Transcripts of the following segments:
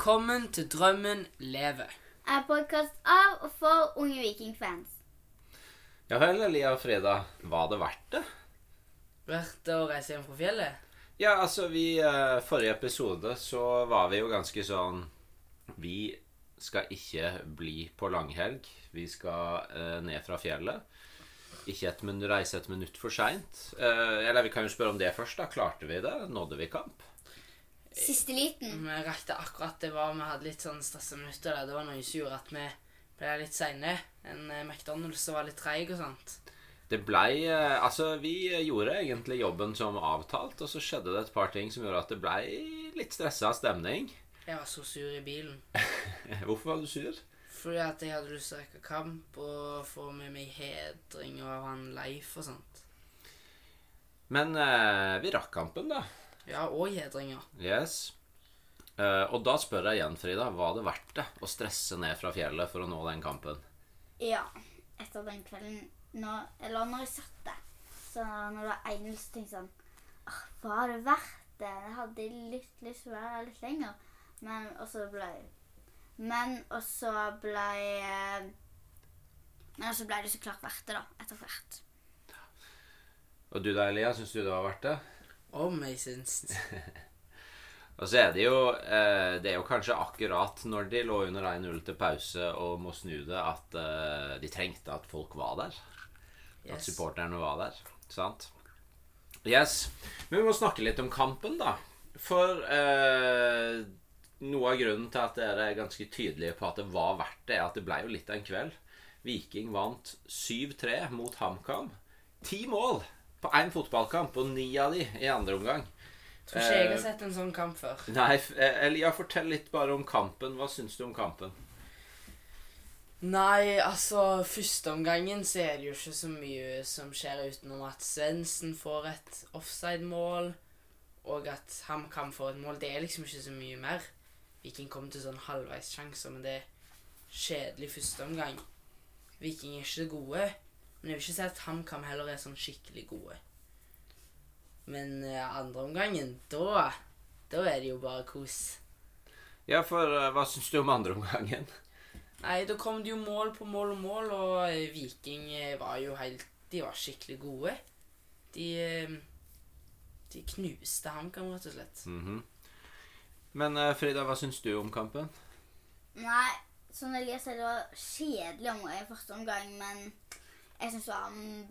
Velkommen til Drømmen lever. er podkast av og for unge vikingfans. Ja vel, Elia og Freda. Var det verdt det? Verdt det å reise hjem fra fjellet? Ja, altså, vi eh, Forrige episode så var vi jo ganske sånn Vi skal ikke bli på langhelg. Vi skal eh, ned fra fjellet. Ikke et minutt, reise et minutt for seint. Eh, eller vi kan jo spørre om det først. da Klarte vi det? Nådde vi kamp? Siste liten. Vi rekte akkurat det var Vi hadde litt sånn stressa minutter der. Det var noe som gjorde at vi ble litt seine. En eh, McDonald's som var litt treig og sånt. Det blei eh, Altså, vi gjorde egentlig jobben som avtalt, og så skjedde det et par ting som gjorde at det blei litt stressa stemning. Jeg var så sur i bilen. Hvorfor var du sur? Fordi at jeg hadde lyst til å rekke kamp og få med meg hedring av han Leif og sånt. Men eh, vi rakk kampen, da. Ja, og gjedringer. Yes. Eh, og da spør jeg igjen, Frida, var det verdt det å stresse ned fra fjellet for å nå den kampen? Ja, etter den kvelden når, Eller når jeg satt der. Så når det var engelsk, tenkte jeg sånn «Åh, Var det verdt det? Jeg hadde litt lyst til å være der litt lenger. Men og så ble Men og så ble Men så ble det så klart verdt det, da. Etter hvert. Og du da, Elia, syns du det var verdt det? Om jeg syns Og så er det jo eh, Det er jo kanskje akkurat når de lå under 1-0 til pause og må snu det, at eh, de trengte at folk var der. At supporterne var der. Sant? Yes. Men vi må snakke litt om kampen, da. For eh, noe av grunnen til at dere er ganske tydelige på at det var verdt det, er at det ble jo litt av en kveld. Viking vant 7-3 mot HamKam. Ti mål på én fotballkamp, og ni av de i andre omgang. Tror ikke jeg Eh, har sett en sånn kamp før. Nei, eh, Elia, fortell litt bare om kampen. Hva syns du om kampen? Nei, altså Førsteomgangen så er det jo ikke så mye som skjer utenom at Svendsen får et offside-mål, og at HamKam får et mål. Det er liksom ikke så mye mer. Viking kom til sånn halvveissjanser, men det er kjedelig førsteomgang. Viking er ikke gode, men jeg vil ikke si at HamKam heller er sånn skikkelig gode. Men uh, andre omgangen, da Da er det jo bare kos. Ja, for uh, hva syns du om andre omgangen? Nei, da kom det jo mål på mål og mål, og eh, Viking var jo helt De var skikkelig gode. De uh, De knuste HamKam, rett og slett. Mhm. Men eh, Frida, hva syns du om kampen? Nei, som jeg sa, det var kjedelig omgang i første omgang, men jeg syns det var um,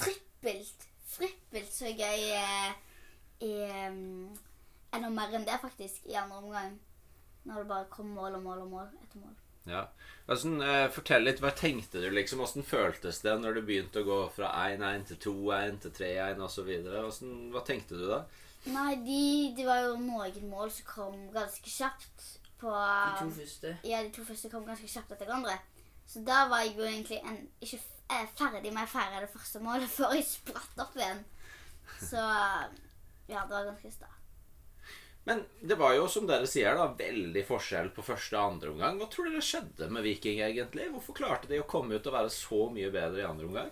trippelt, frippelt så gøy eh, i um, Enda mer enn det, faktisk, i andre omgang. Når det bare kom mål og mål og mål etter mål. Ja. Eh, fortell litt, Hva tenkte du? liksom? Hvordan føltes det når du begynte å gå fra 1-1 til 2-1 til 3-1 osv.? Hva tenkte du da? Nei, de, det var jo noen mål som kom ganske kjapt på De to første. Ja, de to første kom ganske kjapt etter hverandre. Så da var jeg jo egentlig en, ikke eh, ferdig med å feire det første målet før jeg spratt opp igjen. Så ja, det var ganske stas. Men det var jo, som dere sier, da, veldig forskjell på første og andre omgang. Hva tror dere skjedde med Viking, egentlig? Hvorfor klarte de å komme ut og være så mye bedre i andre omgang?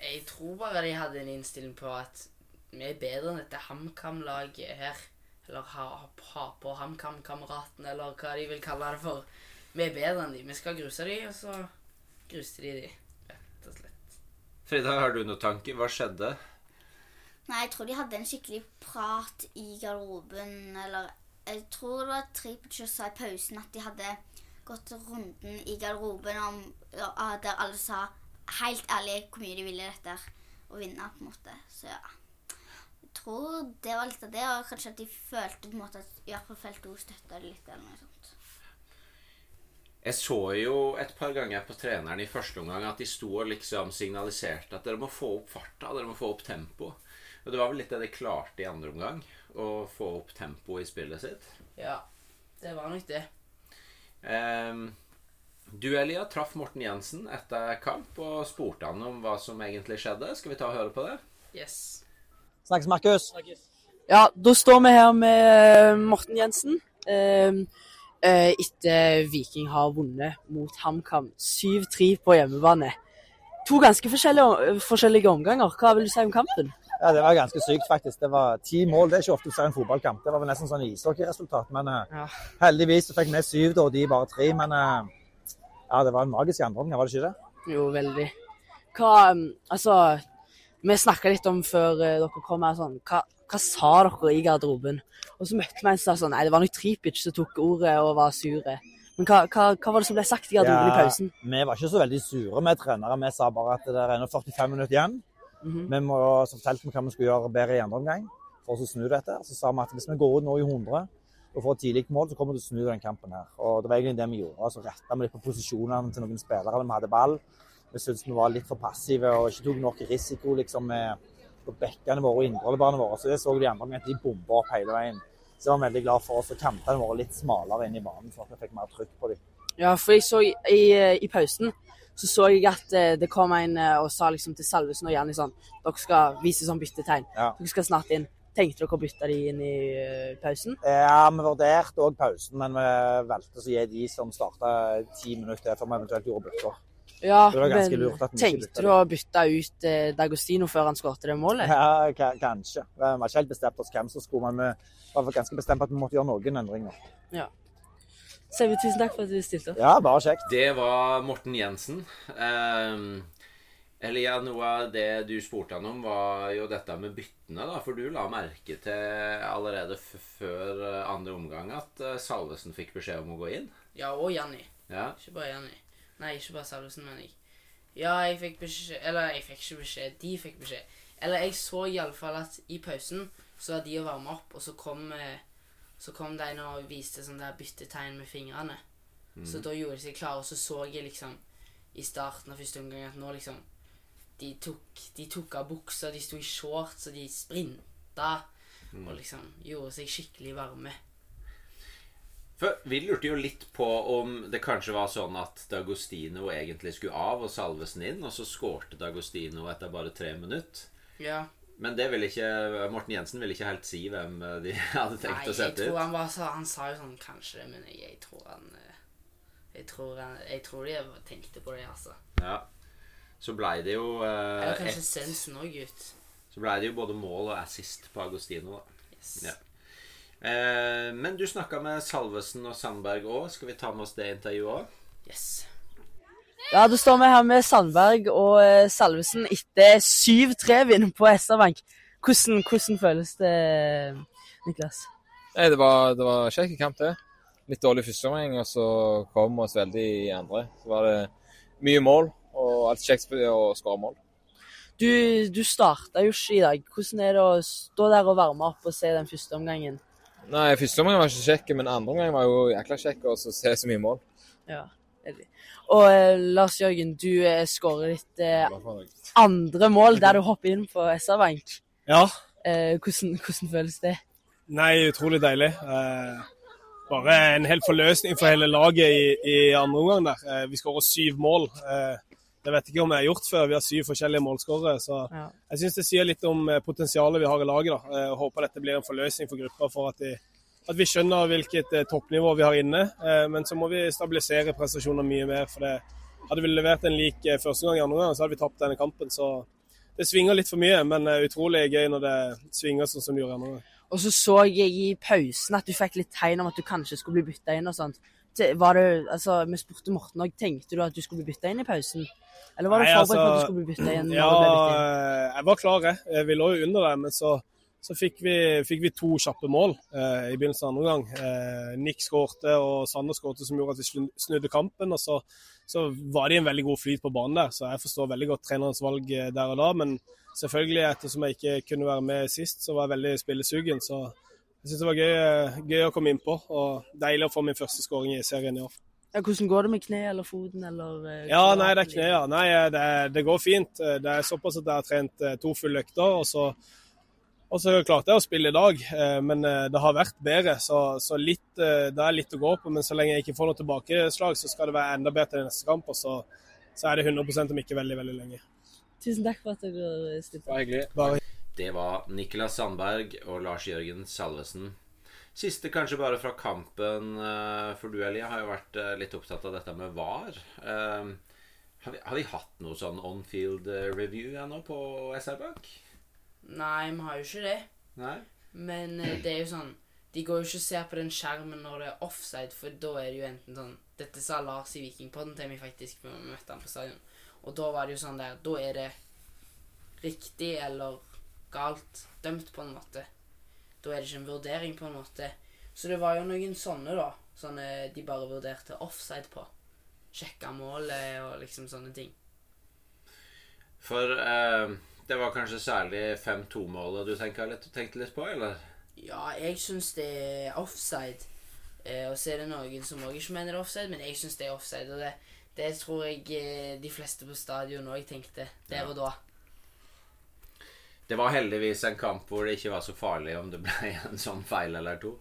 Jeg tror bare de hadde en innstilling på at vi er bedre enn dette HamKam-laget her. Eller ha, ha på HamKam-kameratene, eller hva de vil kalle det for. Vi er bedre enn de. Vi skal gruse de, og så gruste de de. Rett og slett. Frida, har du noen tanker? Hva skjedde? Nei, jeg tror de hadde en skikkelig prat i garderoben, eller Jeg tror det var Tripic som sa i pausen at de hadde gått runden i garderoben om, der alle sa helt ærlig hvor mye de ville dette å vinne, på en måte. Så ja. Jeg tror det var litt av det, og kanskje at de følte på en måte at Jakob Felto støtta det litt, eller noe sånt. Jeg så jo et par ganger på treneren i første omgang at de sto og liksom signaliserte at dere må få opp farta, dere må få opp tempo. Og det var vel litt det de klarte i andre omgang, å få opp tempo i spillet sitt. Ja, det var nok det. Um, du, Elia, traff Morten Jensen etter kamp og spurte han om hva som egentlig skjedde. Skal vi ta og høre på det? Yes. Snakkes, Markus. Ja, da står vi her med Morten Jensen. eh, etter Viking har vunnet mot HamKam 7-3 på hjemmebane. To ganske forskjellige, forskjellige omganger. Hva vil du si om kampen? Ja, Det var ganske sykt, faktisk. Det var Ti mål. Det er ikke ofte du ser en fotballkamp. Det var vel nesten sånn ishockeyresultat. Men eh, Ja. heldigvis så fikk vi syv, da, og de bare tre. Men eh, ja, det var en magisk andreomgang, var det ikke det? Jo, veldig. Hva um, Altså, vi snakka litt om før eh, dere kom her sånn hva, hva sa dere i garderoben? Og så møtte vi en som sa sånn Nei, det var nok Tripic som tok ordet og var sure. Men hva, hva, hva var det som ble sagt i garderoben i pausen? Vi var ikke så veldig sure med trenere. Vi sa bare at det er ennå 45 minutter igjen. Mhm. Vi må, så fortalte vi hva vi skulle gjøre bedre i andre omgang for å snu dette. Så sa vi at hvis vi går ut nå i 100 og får et tidlig mål, så kommer vi til å snu den kampen her. Og det var egentlig det vi gjorde. Så retta vi litt på posisjonene til noen spillere vi hadde ball. Vi syntes vi var litt for passive og ikke tok nok risiko liksom med på bekkene våre og indreløperne våre. Så det så de andre med at de bomba opp hele veien. Så jeg var veldig glad for oss og kantene våre litt smalere inn i banen, så at vi fikk mer trykk på dem. Ja, for jeg så i, i, i pausen så så jeg at eh, det kom en eh, og sa liksom til Salvesen og Janni sånn Dere skal vise sånn byttetegn. Ja. Dere skal snart inn. Tenkte dere å bytte de inn i eh, pausen? Ja, vi vurderte òg pausen, men vi valgte å gi de som starta ti minutter før vi eventuelt gjorde bytter. Ja, Det var ganske men tenkte du å bytte ut eh, Dagostino før han skåret det målet? Ja, kanskje. Vi var ikke helt bestemt oss hvem som skulle, men vi var ganske bestemt på at vi måtte gjøre noen endringer. Sevi, tusen takk for at du stilte opp. Ja, bare kjekt. Det var Morten Jensen. Um, ja, noe av det du spurte han om, var jo dette med byttene. da, For du la merke til allerede f før andre omgang at eh, Salvesen fikk beskjed om å gå inn. Ja, og Janni. Ja, Ikke bare Janni. Nei, ikke bare Salvesen, men jeg. Ja, jeg fikk beskjed Eller jeg fikk ikke beskjed. De fikk beskjed. Eller jeg så iallfall at i pausen så var de å varme opp, og så kom eh, så kom de nå og viste sånn der byttetegn med fingrene. Så da gjorde de seg klare, og så så jeg liksom i starten av første omgang at nå liksom De tok, de tok av buksa, de sto i shorts, og de sprinta. Og liksom gjorde seg skikkelig varme. For Vi lurte jo litt på om det kanskje var sånn at Dagostino egentlig skulle av og Salvesen inn, og så skårte Dagostino etter bare tre minutter. Ja. Men det ville ikke, Morten Jensen ville ikke helt si hvem eh, de hadde tenkt Nei, å jeg sette tror ut. han bare sa Han sa jo sånn kanskje, men jeg, tror han eh, jeg tror, han, jeg tror de tenkte på det, altså. Ja. Så blei det jo eh, Eller kanskje Svendsen òg gutt. Så blei det jo både mål og assist på Agostino, da. Yes. Ja. Eh, men du snakka med Salvesen og Sandberg òg. Skal vi ta med oss det intervjuet òg? yes. Ja, da står vi her med Sandberg og eh, Salvesen etter 7-3-vinn på SR-Bank. Hvordan, hvordan føles det, Niklas? Nei, det var, det var kjekk kamp, det. Litt dårlig første omgang, og så kom vi oss veldig i andre. Så var det mye mål, og alt kjekt å skåre mål. Du, du starta jo ikke i dag. Hvordan er det å stå der og varme opp og se den første omgangen? Nei, første omgang var ikke kjekk, men andre omgang var jo jækla kjekk, så se så mye mål. Ja. Og eh, Lars Jørgen, du eh, skårer ditt eh, andre mål der du hopper inn på SR-Bank. Ja. Eh, hvordan, hvordan føles det? Nei, utrolig deilig. Eh, bare en hel forløsning for hele laget i, i andre omgang der. Eh, vi skårer syv mål. Eh, det vet ikke om jeg har gjort før. Vi har syv forskjellige målskårere. Så Ja. jeg syns det sier litt om eh, potensialet vi har i laget. da. Jeg håper dette blir en forløsning for gruppa for at, de, at vi skjønner hvilket eh, toppnivå vi har inne. Eh, men så må vi stabilisere prestasjoner mye mer. for det hadde vi levert en lik eh, første gang i andre gang, så hadde vi tapt denne kampen. Så det svinger litt for mye, men eh, utrolig gøy når det svinger sånn som det gjør i andre gang. Og så så jeg i pausen at du fikk litt tegn om at du kanskje skulle bli bytta inn og sånt. Var det, altså, Vi spurte Morten òg, tenkte du at du skulle bli bytta inn i pausen? Eller var du forberedt på at altså, du skulle bli bytta inn? Ja, inn? eh, jeg var klar, jeg. Eh, Vi lå jo under der, men så, så fikk, vi, fikk vi to kjappe mål eh, i begynnelsen av andre gang. Eh, Nick skårte og Sander skårte, som gjorde at vi snudde kampen. og så, så var de en veldig god flyt på banen der, så jeg forstår veldig godt trenerens valg eh, der og da. Men selvfølgelig, ettersom jeg ikke kunne være med sist, så var jeg veldig spillesugen. Så jeg syns det var gøy, eh, gøy å komme innpå, og deilig å få min første skåring i serien i år. Ja, hvordan går det med kne eller foten eller eh, Ja, nei, det er kne, ja. Nei, eh, det, det går fint. Det er såpass at jeg har trent to fulle økter, og så, og så klarte jeg å spille i dag. Men det har vært bedre, så, så litt, det er litt å gå på. Men så lenge jeg ikke får noe tilbakeslag, så skal det være enda bedre til neste kamp. Og så, så er det 100% om ikke veldig, veldig lenge. Tusen takk for at dere stilte opp. Bare hyggelig. Det var Niklas Sandberg og Lars Jørgen Salvesen. Siste kanskje bare fra kampen, eh, for du Elia har jo vært eh, litt opptatt av dette med VAR. Eh, Har vi, har vi hatt noe sånn on-field review ennå på SR Bank? Nei, vi har jo ikke det. Nei? Men det er jo sånn De går jo ikke og ser på den skjermen når det er offside, for da er det jo enten sånn Dette sa Lars i Vikingpodden til meg faktisk da vi møtte han på stadion. Og da var det jo sånn der Da er det riktig eller galt dømt, på en måte. Da er det ikke en vurdering, på en måte. Så det var jo noen sånne, da. Sånne de bare vurderte offside på. Sjekka målet og liksom sånne ting. For eh, det var kanskje særlig 5-2-målet du tenkte litt, tenkte litt på, eller? Ja, jeg syns det er offside. Eh, og så er det noen som òg ikke mener det er offside, men jeg syns det er offside. Og det, det tror jeg eh, de fleste på stadion òg tenkte der Ja. og da. Det var heldigvis en kamp hvor det ikke var så farlig om det ble en sånn feil eller to.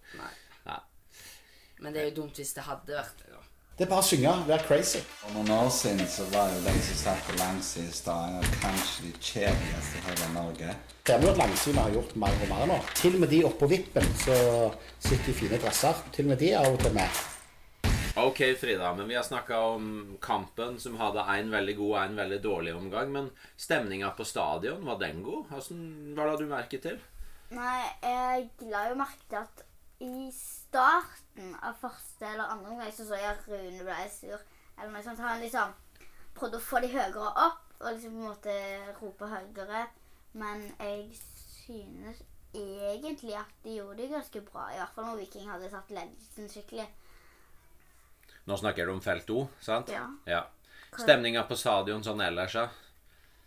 Men det er jo dumt hvis det hadde vært det. da. Det er bare å synge, være crazy. For noen år siden så var jo den som satt på langsiden i av kanskje de kjedeligste i hele Norge. Det er jo at langsynet har gjort mer og mer nå. Til og med de oppå vippen så sitter i fine dresser. Til og med de er av og til med. Ok, Frida, men vi har snakka om kampen som hadde en veldig god og en veldig dårlig omgang. Men stemninga på stadion, var den god? Hvordan hva la du merket til? Nei, jeg la jo merke til at i starten av første eller andre omgang så så jeg at Rune ble sur. Eller noe sånt. Han liksom prøvde å få de høyere opp og liksom på en måte rope høyere. Men jeg synes egentlig at de gjorde det ganske bra. I hvert fall når Viking hadde tatt ledelsen skikkelig. Nå snakker du om felt O, sant? Ja. ja. Stemninga på stadion sånn ellers, ja?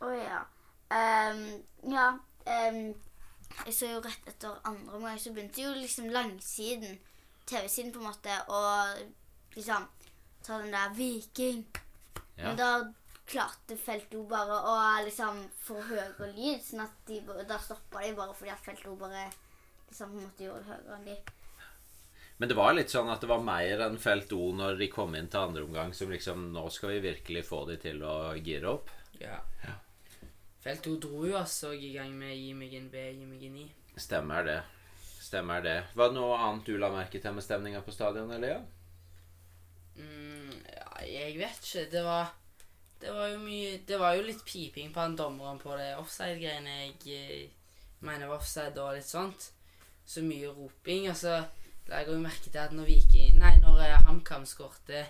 Å ja. Um, ja. um, jeg så jo rett etter andre omgang, så begynte jo liksom langsiden, TV-siden på en måte, å liksom ta den der Viking. Ja. Men da klarte Felt O bare å liksom få høyere lyd, sånn at de, da stoppa de bare fordi at Felt O bare liksom måte gjorde det høyere enn de. Men det var litt sånn at det var mer enn felt O når de kom inn til andre omgang, som liksom Nå skal vi virkelig få de til å gire opp. Ja. Felt O dro jo altså i gang med 'gi meg en B, gi meg en I'. Stemmer det. Stemmer det. Var det noe annet du la merke til med stemninga på stadion, Elia? Mm, ja, jeg vet ikke. Det var Det var jo mye Det var jo litt piping på han dommeren på det offside-greiene jeg eh, mener var offside og litt sånt. Så mye roping. Altså, la jeg jo merke at når Viking Nei, når eh, HamKam skårte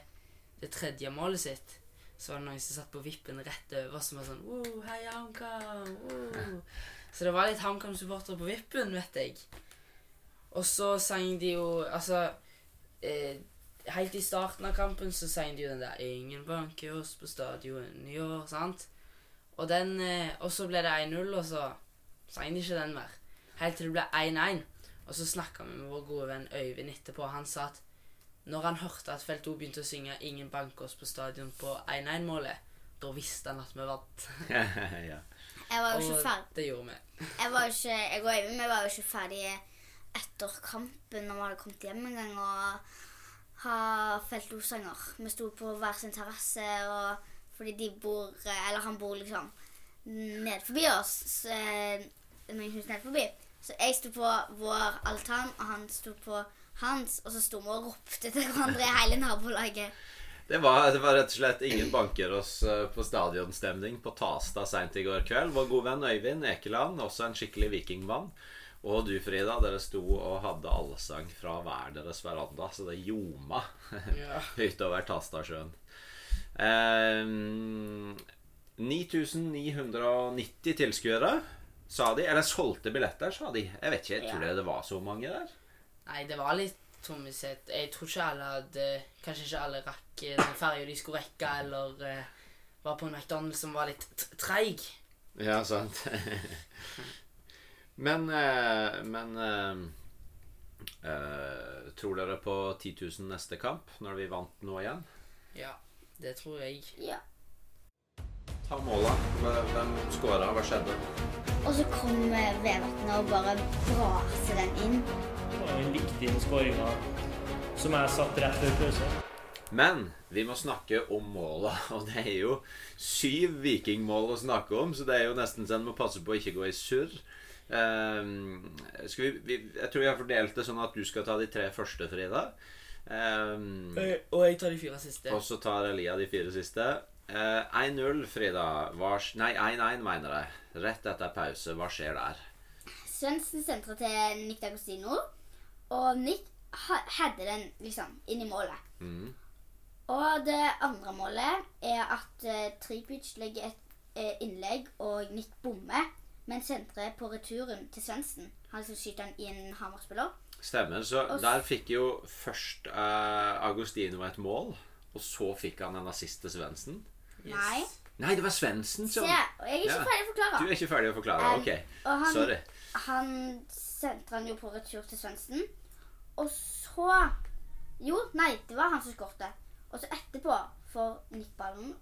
det tredje målet sitt, så var det noen som satt på vippen rett over som var sånn «Wow, Hei, HamKam! Så det var litt HamKam-supportere på vippen, vet jeg. Og så sang de jo Altså eh, Helt i starten av kampen så sang de jo den der 'Ingen banker oss på stadion i år', sant? Og den eh, Og så ble det 1-0, og så sang de ikke den mer. Helt til det ble 1-1. Og så snakka vi med vår gode venn Øyvind etterpå, og han sa at når han hørte at Felt O begynte å synge 'Ingen banker oss på stadion' på 1-1-målet, da visste han at vi vant. ja. Jeg var jo ikke ferdig. det gjorde vi. Jeg var jo ikke, jeg og Øyvind vi var jo ikke ferdige etter kampen når vi hadde kommet hjem en gang og ha feltlosanger. Vi sto på hver sin terrasse, og fordi de bor Eller han bor liksom ned forbi oss. Så, noen hus ned forbi. Så jeg sto på vår altan, og han sto på hans, og så sto vi og ropte til hverandre i hele nabolaget. Det var, det var rett og slett ingen banker oss eh, på stadionstemning på Tasta seint i går kveld. Vår gode venn Øyvind Ekeland, også en skikkelig vikingmann. Og du, Frida, dere sto og hadde allsang fra hver deres veranda, så det ljoma Ja. utover Tastasjøen. Eh, 9990 tilskuere, sa de. Eller solgte billetter, sa de. Jeg vet ikke, jeg tror Ja. det var så mange der. Nei, det var litt tommisett. Jeg tror ikke alle hadde Kanskje ikke alle rakk eh, den ferja de skulle rekke, eller uh, var på en McDonald's som var litt treig. Ja, sant. men uh, Men uh, eh, Tror dere på 10 000 neste kamp, når vi vant nå igjen? Ja, det tror jeg. Ja. Ta måla. Hvem skåra? Hva skjedde? Og så kom Vevatnet og bare braser den inn. Det var en viktig skåringa som jeg satt rett før pause. Men vi må snakke om måla, og det er jo syv vikingmål å snakke om, så det er jo nesten sånn en må passe på å ikke gå i surr. Um, vi, vi, jeg tror vi har fordelt det sånn at du skal ta de tre første, Frida. Ehm, Eh, Og jeg tar de fire siste. og så tar Elia de fire siste. Eh, 1-0, Frida. Hva, nei, 1-1, mener jeg. Rett etter pause. Hva skjer der? Svendsen sentra til Nick D'Agostino, og Nick ha- hadde den liksom inn i målet. Mm. Og det andre målet er at uh, Tripic legger et uh, innlegg, og Nick bommer, men sentrer på returen til Svendsen. Han som skyter den i en Hamar-spiller. Stemmer. Så Og der fikk jo først uh, Agostino et mål, og så fikk han en assist til Svendsen. Nei. Nei, det var Svendsen Se, som og jeg er ikke ferdig å forklare. Du er ikke ferdig å forklare? Um, Ok. og han- Sorry. Han sendte han jo på retur til Svendsen. Og så Jo, nei, det var han som skårte. Og så etterpå får nippballen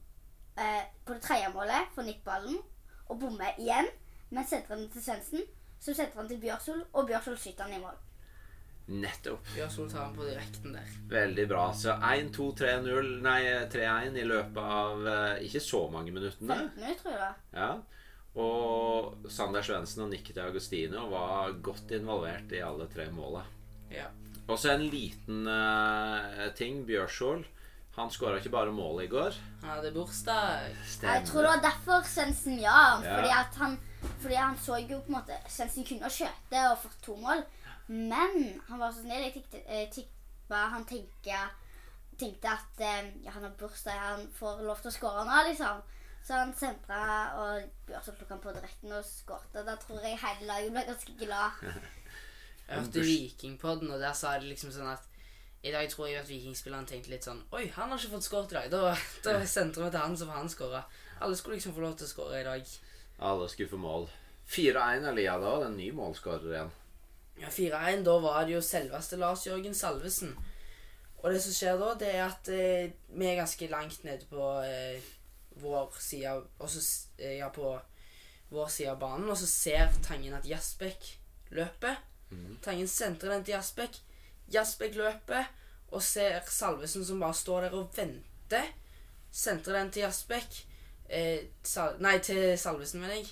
eh, på det tredje målet får nippballen og bommer igjen. Men sentrer den til Svendsen, så sentrer han til Bjørsol, og Bjørsol skyter han i mål. Nettopp. Vi tar han på direkten der. Veldig bra. Så 1-2-3-0 Nei, 3-1 i løpet av eh, ikke så mange minuttene. 15 minutter, tror jeg. Ja. Og Sander Svendsen og Nikki Agostino var godt involvert i alle tre måla. Ja. Og så en liten uh, ting. Bjørsol. Han skåra ikke bare mål i går. Han hadde bursdag. Jeg tror det var derfor Svendsen ja. Ja. Fordi, at han, fordi han så jo på en måte Svendsen kunne skjøte og fått to mål, men han var så snill. Jeg tenkte, eh, tippa han tenkte, tenkte at eh, ja, han har bursdag, han får lov til å skåre nå, liksom. Så han sentra, og Bjørsvold tok han på direkten og skårte. Da tror jeg hele laget ble ganske glad. Jeg hørte Vikingpodden, og der sa de liksom sånn at i dag tror jeg at vikingspilleren tenkte litt sånn Oi, han har ikke fått skåret i dag. Da, da sentrer vi til han, så får han skåre. Alle skulle liksom få lov til å skåre i dag. Alle skulle få mål. 4-1 Elia da. Det er en ny målskårer igjen. Ja, 4-1, da var det jo selveste Lars Jørgen Salvesen. Og det som skjer da, det er at eh, vi er ganske langt nede på eh, vår side av og så s- eh, Ja, på vår side av banen, og så ser Tangen at Jasbekk løper. Tangen sentrer den til Jasbekk. Jasbekk løper og ser Salvesen som bare står der og venter. Sentrer den til Jasbekk. Eh, nei, til Salvesen, mener jeg.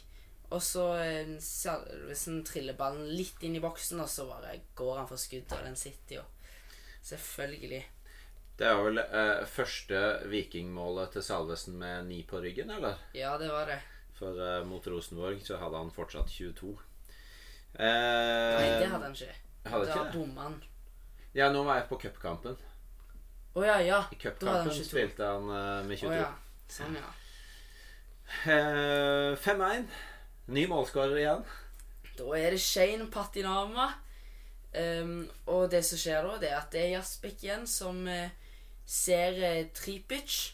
Og så eh, Salvesen triller ballen litt inn i boksen, og så bare går han for skudd, og den sitter jo. Selvfølgelig. Det er vel eh, første vikingmålet til Salvesen med ni på ryggen, eller? Ja, det var det. For eh, mot Rosenborg så hadde han fortsatt 22. Eh, Nei, det hadde han ikke. Hadde da bomma han. Ja, nå var jeg på cupkampen. Å ja, ja. I cupkampen 22. spilte han eh, med 22. Å ja. Sånn, ja. Eh, 5-1. Ny målskårer igjen. Da er det Shane Patinama. Um, og det som skjer da, det er at det er Jaspik igjen som uh, ser uh, Tripic.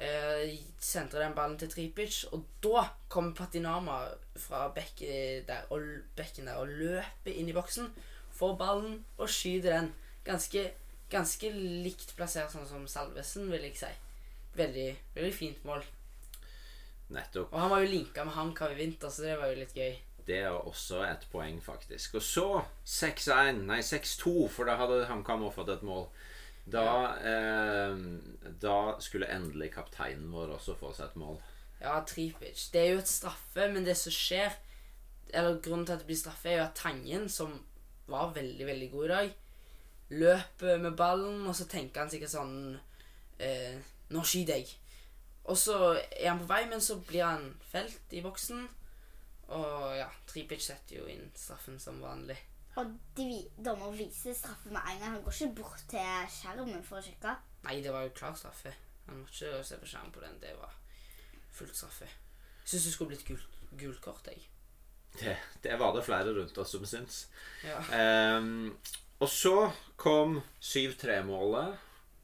Uh, sentrer den ballen til Tripic, og da kommer Patinama fra bekken der, og, bekken der og løper inn i boksen. Får ballen og skyter den. Ganske, ganske likt plassert sånn som Salvesen, vil jeg si. Veldig, veldig fint mål. Nettopp. Og han var jo linka med HamKam i vinter, så det var jo litt gøy. Det er også et poeng, faktisk. Og så 6-1, nei 6-2, for da hadde HamKam også fått et mål. Da, eh, da skulle endelig kapteinen vår også få seg et mål. Ja, Tripic. Det er jo et straffe, men det som skjer Eller grunnen til at det blir straffe, er jo at Tangen, som var veldig, veldig god i dag, løper med ballen, og så tenker han sikkert sånn eh, Nå skyter jeg. Og så er han på vei, men så blir han felt i boksen. Og ja, Tripic setter jo inn straffen som vanlig. Og de, vi- dommer viser straffe med en gang. Han går ikke bort til skjermen for å sjekke. Nei, det var jo klar straffe. Han måtte ikke se på skjermen på den. Det var fullt straffe. Jeg syns det skulle blitt gult, gult kort, jeg. Det, det var det flere rundt oss som syns. Ja. Um, og så kom 7-3-målet.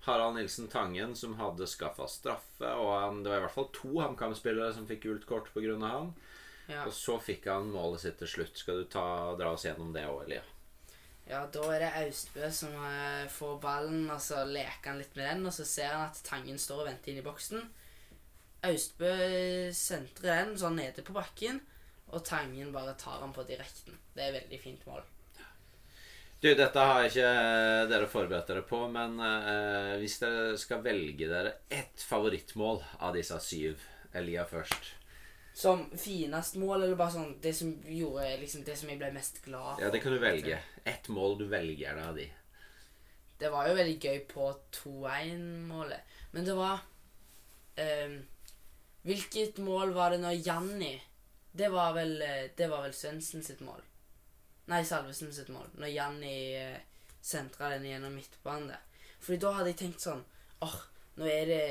Harald Nilsen Tangen som hadde skaffa straffe. Og han, det var i hvert fall to HamKam-spillere som fikk gult kort pga. han. Ja. Og så fikk han målet sitt til slutt. Skal du ta, dra oss gjennom det òg, Elia? Ja, da er det Austbø som eh, får ballen, og så leker han litt med den, og så ser han at Tangen står og venter inn i boksen. Austbø sentrer den sånn nede på bakken, og Tangen bare tar han på direkten. Det er et veldig fint mål. Du, dette har ikke dere forberedt dere på, men eh, hvis dere skal velge dere ett favorittmål av disse syv Elia først Som finest mål, eller bare sånn det som gjorde liksom det som jeg ble mest glad for? Ja, det kan du velge. Ett mål du velger deg av de. Det var jo veldig gøy på 2-1-målet. Men det var ehm, Hvilket mål var det når Janni Det var vel, eh, det var vel Svendsen sitt mål. Nei, Salvesen sitt mål. Når Janni eh, sentra den gjennom midtbanen der. Fordi da hadde jeg tenkt sånn åh, nå er det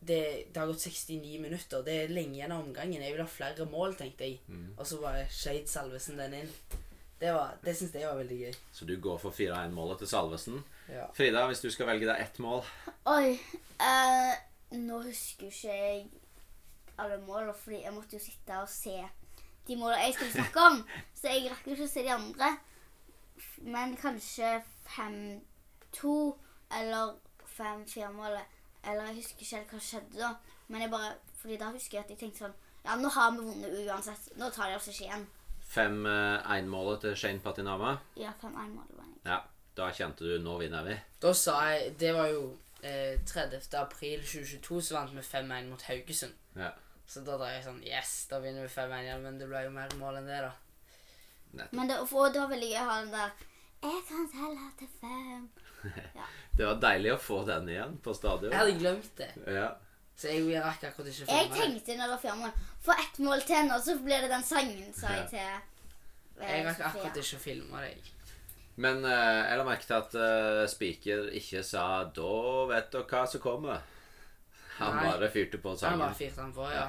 det, det har gått 69 minutter. Det er lenge igjen av omgangen. Jeg vil ha flere mål, tenkte jeg. Mm. Og så bare skjøt Salvesen den inn. Det, var- det syns jeg var veldig gøy. Så du går for 4-1-målet til Salvesen. Ja. Frida, hvis du skal velge deg ett mål Oi. eh, nå husker ikke jeg alle målene, fordi jeg måtte jo sitte og se de målene jeg skulle snakke om. Så jeg rakk jo ikke å se de andre. Men kanskje 5-2 eller 5-4-målet. Eller jeg husker ikke helt hva skjedde da. Men jeg bare, fordi da husker jeg at jeg tenkte sånn Ja, nå har vi vunnet uansett. Nå tar de oss ikke igjen. 5-1-målet til Shane Patinama. Ja, 5-1-målet var jeg. Ja, da kjente du 'nå vinner vi'. Da sa jeg Det var jo eh, 30. april 2022, så vant vi 5-1 mot Haugesund. Ja. Så da var jeg sånn Yes, da vinner vi 5-1 igjen. Men det ble jo mer mål enn det, da. Men det, for da var jeg ha den der Jeg kan telle til fem. Det var deilig å få den igjen på stadion. Jeg hadde glemt det. Ja. Så jeg rakk akkurat ikke å Jeg Jeg tenkte når det var fire mål Få ett mål til nå, så blir det den sangen, sa jeg til eh, Jeg rakk akkurat ikke å filme deg. Men uh, jeg la merke til at uh, Spiker ikke sa 'da vet dere hva som kommer'. Han Nei. bare fyrte på Han bare fyrte han på, ja.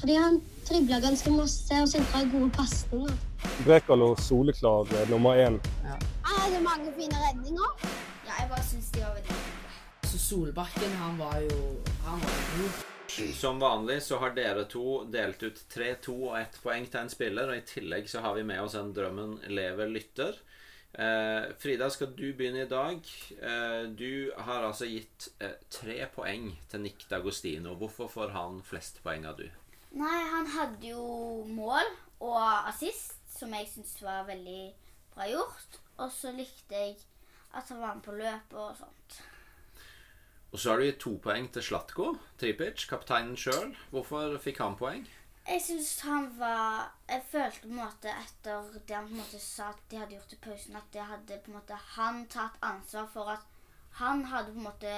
Fordi han dribla ganske masse og sentra gode pasninger. Brekalo soleklar nummer én. Han hadde mange fine redninger. Ja, jeg bare syns de var veldig. Så Solbakken, han var jo Han var god. Som vanlig så har dere to delt ut 3-2 og ett poeng til en spiller. Og i tillegg så har vi med oss en Drømmen lever lytter. Eh, Frida, skal du begynne i dag? Eh, du har altså gitt eh, tre poeng til Nick D'Agostino. Hvorfor får han flest poeng av du? Nei, han hadde jo mål og assist, som jeg syntes var veldig bra gjort. Og så likte jeg at han var med på løpet og sånt. Og så har du gitt to poeng til Slatko Tripic, kapteinen sjøl. Hvorfor fikk han poeng? Jeg syns han var Jeg følte på en måte etter det han på en måte sa at de hadde gjort i pausen, at det hadde på en måte han tatt ansvar for at Han hadde på en måte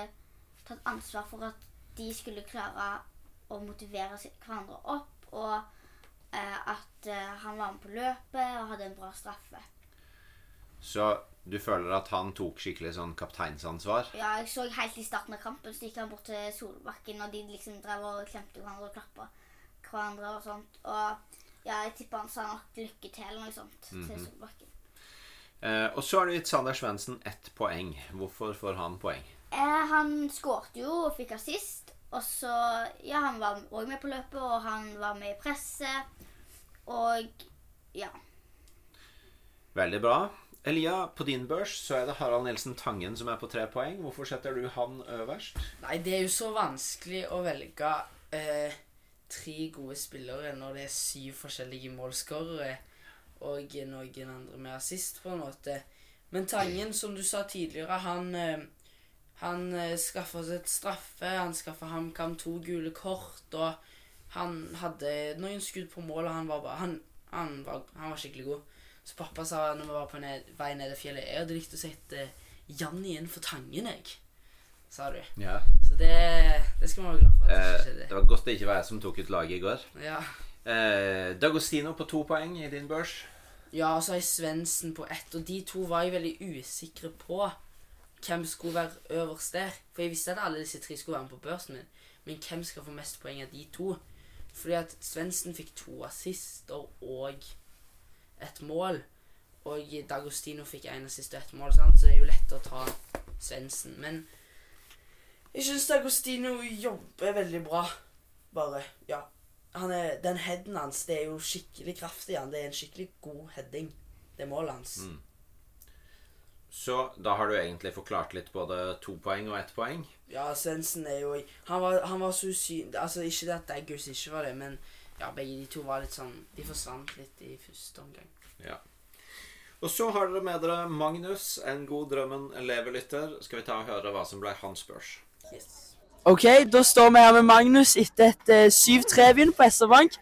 tatt ansvar for at de skulle klare å motivere hverandre opp, og eh, at eh, han var med på løpet og hadde en bra straffe. Så du føler at han tok skikkelig sånn kapteinsansvar? Ja, jeg så helt i starten av kampen, så gikk han bort til Solbakken, og de liksom drev og klemte hverandre og klappa hverandre og sånt. Og ja, jeg tipper han sa nok lykke til eller noe sånt til Mhm. Solbakken. Eh, og så har du gitt Sander Svendsen ett poeng. Hvorfor får han poeng? Eh, han skårte jo og fikk assist, og så Ja, han var òg med på løpet, og han var med i presset, og ja. Veldig bra. Elia, på din børs så er det Harald Nilsen Tangen som er på tre poeng. Hvorfor setter du han øverst? Nei, det er jo så vanskelig å velge eh, tre gode spillere når det er syv forskjellige målskårere og noen andre med assist, på en måte. Men Tangen, som du sa tidligere, han eh, han eh, skaffa seg et straffe, han skaffa HamKam to gule kort, og han hadde noen skudd på mål, og han var bare Han, han, var, han var skikkelig god. Så pappa sa når vi var på ned, vei ned i fjellet Jeg hadde likt å sette Janni inn for Tangen, jeg. Sa du. Ja. Så det, det skal man være glad for. Eh, det var godt det ikke var jeg som tok ut laget i går. Ja. Eh, D'Agostino på to poeng i din børs. Ja, og så har jeg Svendsen på ett, og de to var jeg veldig usikre på hvem skulle være øverst der. For jeg visste at alle disse tre skulle være med på børsen min, men hvem skal få mest poeng av de to? Fordi at Svendsen fikk to assister og et mål, og D'Agostino fikk en assist og et mål, sant? så det er jo lett å ta Svendsen. Men jeg syns Agostino jobber veldig bra, bare. Ja. Han er, den headen hans, det er jo skikkelig kraftig. Han. Det er en skikkelig god heading. Det er målet hans. Mm. Så da har du egentlig forklart litt både to poeng og ett poeng. Ja, Svendsen er jo Han var, han var så usynlig Altså, ikke det at Daggus ikke var det, men ja, begge de to var litt sånn De forsvant litt i første omgang. Ja. Og så har dere med dere Magnus, en god drømmen elevelytter. Skal vi ta og høre hva som ble hans børs? OK, da står vi her med Magnus etter et eh, 7-3-vinn på SR-Bank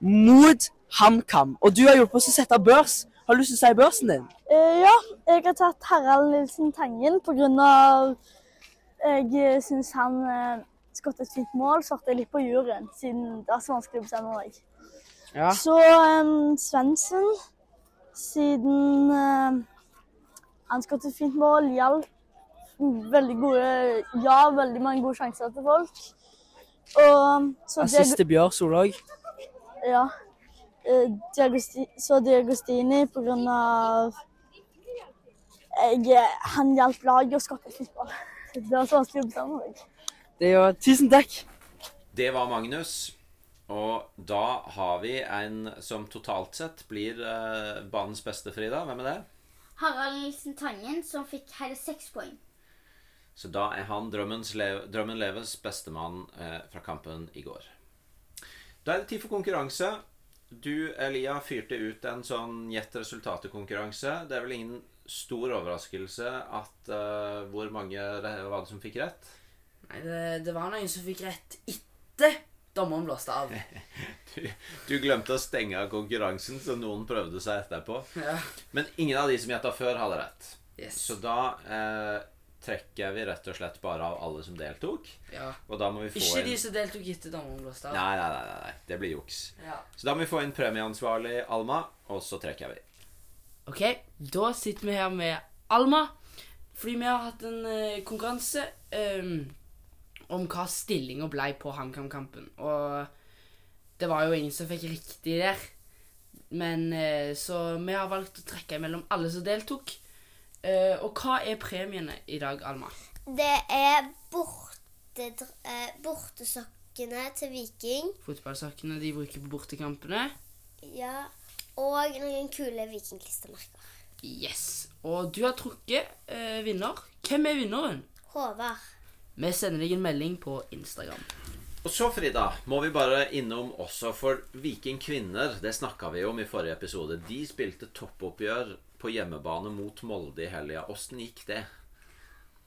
mot HamKam. Og du har hjulpet oss å sette børs. Har du lyst til å si børsen din? Eh, ja, jeg har tatt Harald Nilsen Tangen pga. jeg syns han eh, skåret et fint mål. Så hørte jeg litt på juryen, siden det er så vanskelig å bestemme meg. Ja. Så um, Svendsen siden eh, han skåret et fint mål, hjalp veldig gode Ja, veldig mange gode sjanser til folk. Og så Assist til Bjør Solhaug. Ja. Eh, Diagosti, så Diagostini på grunn av jeg, Han hjalp laget å skaffe fotball. Det var så vanskelig å bestemme meg. Det jo Tusen takk. Det var Magnus. Og da har vi en som totalt sett blir eh, banens beste, Frida. Hvem er det? Harald Nilsen Tangen, som fikk hele seks poeng. Så da er han lev, Drømmen leves bestemann eh, fra kampen i går. Da er det tid for konkurranse. Du, Elia, fyrte ut en sånn gjett resultatet-konkurranse. Det er vel ingen stor overraskelse at uh, hvor mange det var det som fikk rett? Nei, det, det var noen som fikk rett etter dommeren blåste av. Du, du glemte å stenge av konkurransen, så noen prøvde seg etterpå. Ja. Men ingen av de som gjetta før, hadde rett. Yes. Så da eh, trekker vi rett og slett bare av alle som deltok. Ja. Og da må vi få Ikke inn de som deltok etter dommeren. Nei, nei, nei, nei, nei. Det blir juks. Ja. Så da må vi få inn premieansvarlig Alma, og så trekker vi. Ok, da sitter vi her med Alma. Fordi vi har hatt en uh, konkurranse um, om hva stillinga ble på HamKam-kampen. Og det var jo ingen som fikk riktig der. Men uh, Så vi har valgt å trekke mellom alle som deltok. Eh, og hva er premiene i dag, Alma? Det er borte, eh, bortesokkene til Viking. Fotballsokkene de bruker på bortekampene. Ja. Og noen kule vikingklistremerker. Yes. Og du har trukket uh, vinner. Hvem er vinneren? Håvard. Vi sender deg en melding på Instagram. Og så, Frida, må vi bare innom også for Viking kvinner. Det snakka vi om i forrige episode. De spilte toppoppgjør på hjemmebane mot Molde i helga. Åssen gikk det?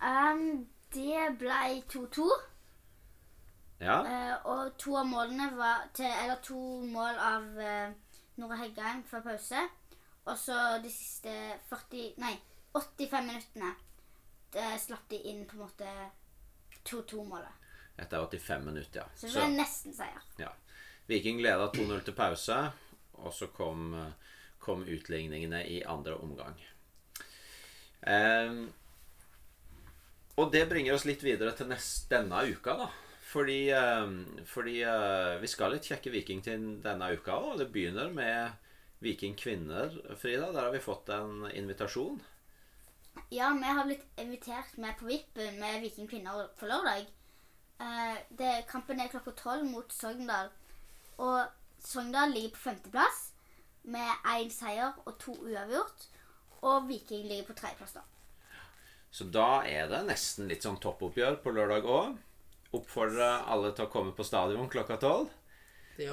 Um, det ble 2-2. Ja? Uh, og to av målene var til, Eller to mål av uh, Nora Heggheim før pause. Og så de siste 40 Nei, 85 minuttene det slapp de inn på en måte 2-2-målet. Etter 85 minutter, ja. Så det ble nesten seier. ja. Viking leda 2-0 til pause, og så kom, kom utligningene i andre omgang. Ehm, og det bringer oss litt videre til nest, denne uka, da. Fordi, ehm, fordi eh, vi skal litt kjekke Viking til denne uka òg. Det begynner med Viking kvinner, Frida. Der har vi fått en invitasjon. Ja, vi har blitt invitert med på Vippen med Viking kvinner på lørdag. Eh, det, kampen er klokka tolv mot Sogndal. Og Sogndal ligger på femteplass med én seier og to uavgjort. Og Viking ligger på tredjeplass, da. Så da er det nesten litt sånn toppoppgjør på lørdag òg. Oppfordrer alle til å komme på stadion klokka tolv.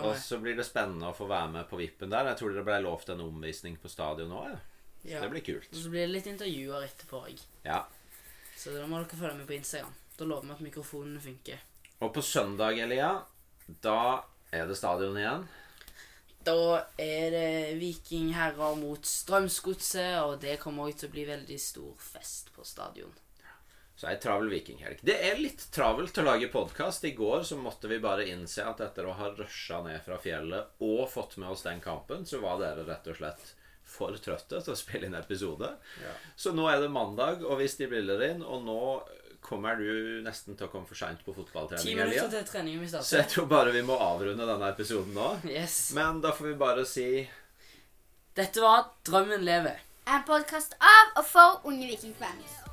Og så blir det spennende å få være med på vippen der. Jeg tror dere ble lovt en omvisning på stadion òg. Ja. Så Ja. det blir kult. Og så blir det litt intervjuer etterpå òg. Ja. Så da må dere følge med på Instagram. Da lover vi at mikrofonene funker. Og på søndag, Elia, da er det stadion igjen. Da er det vikingherrer mot Strømsgodset, og det kommer også til å bli veldig stor fest på stadion. Så ei travel vikinghelg. Det er litt travelt å lage podkast. I går så måtte vi bare innse at etter å ha rusha ned fra fjellet og fått med oss den kampen, så var dere rett og slett for trøtte til å spille inn episode. Ja. Så nå er det mandag, og vi stiller inn, og nå kommer du nesten til å komme for seint på Ti fotballtrening. minutter Elia. til treningen vi Så jeg tror bare vi må avrunde denne episoden nå. Yes. Men da får vi bare si Dette var Drømmen lever. En podkast av og for unge vikingfans.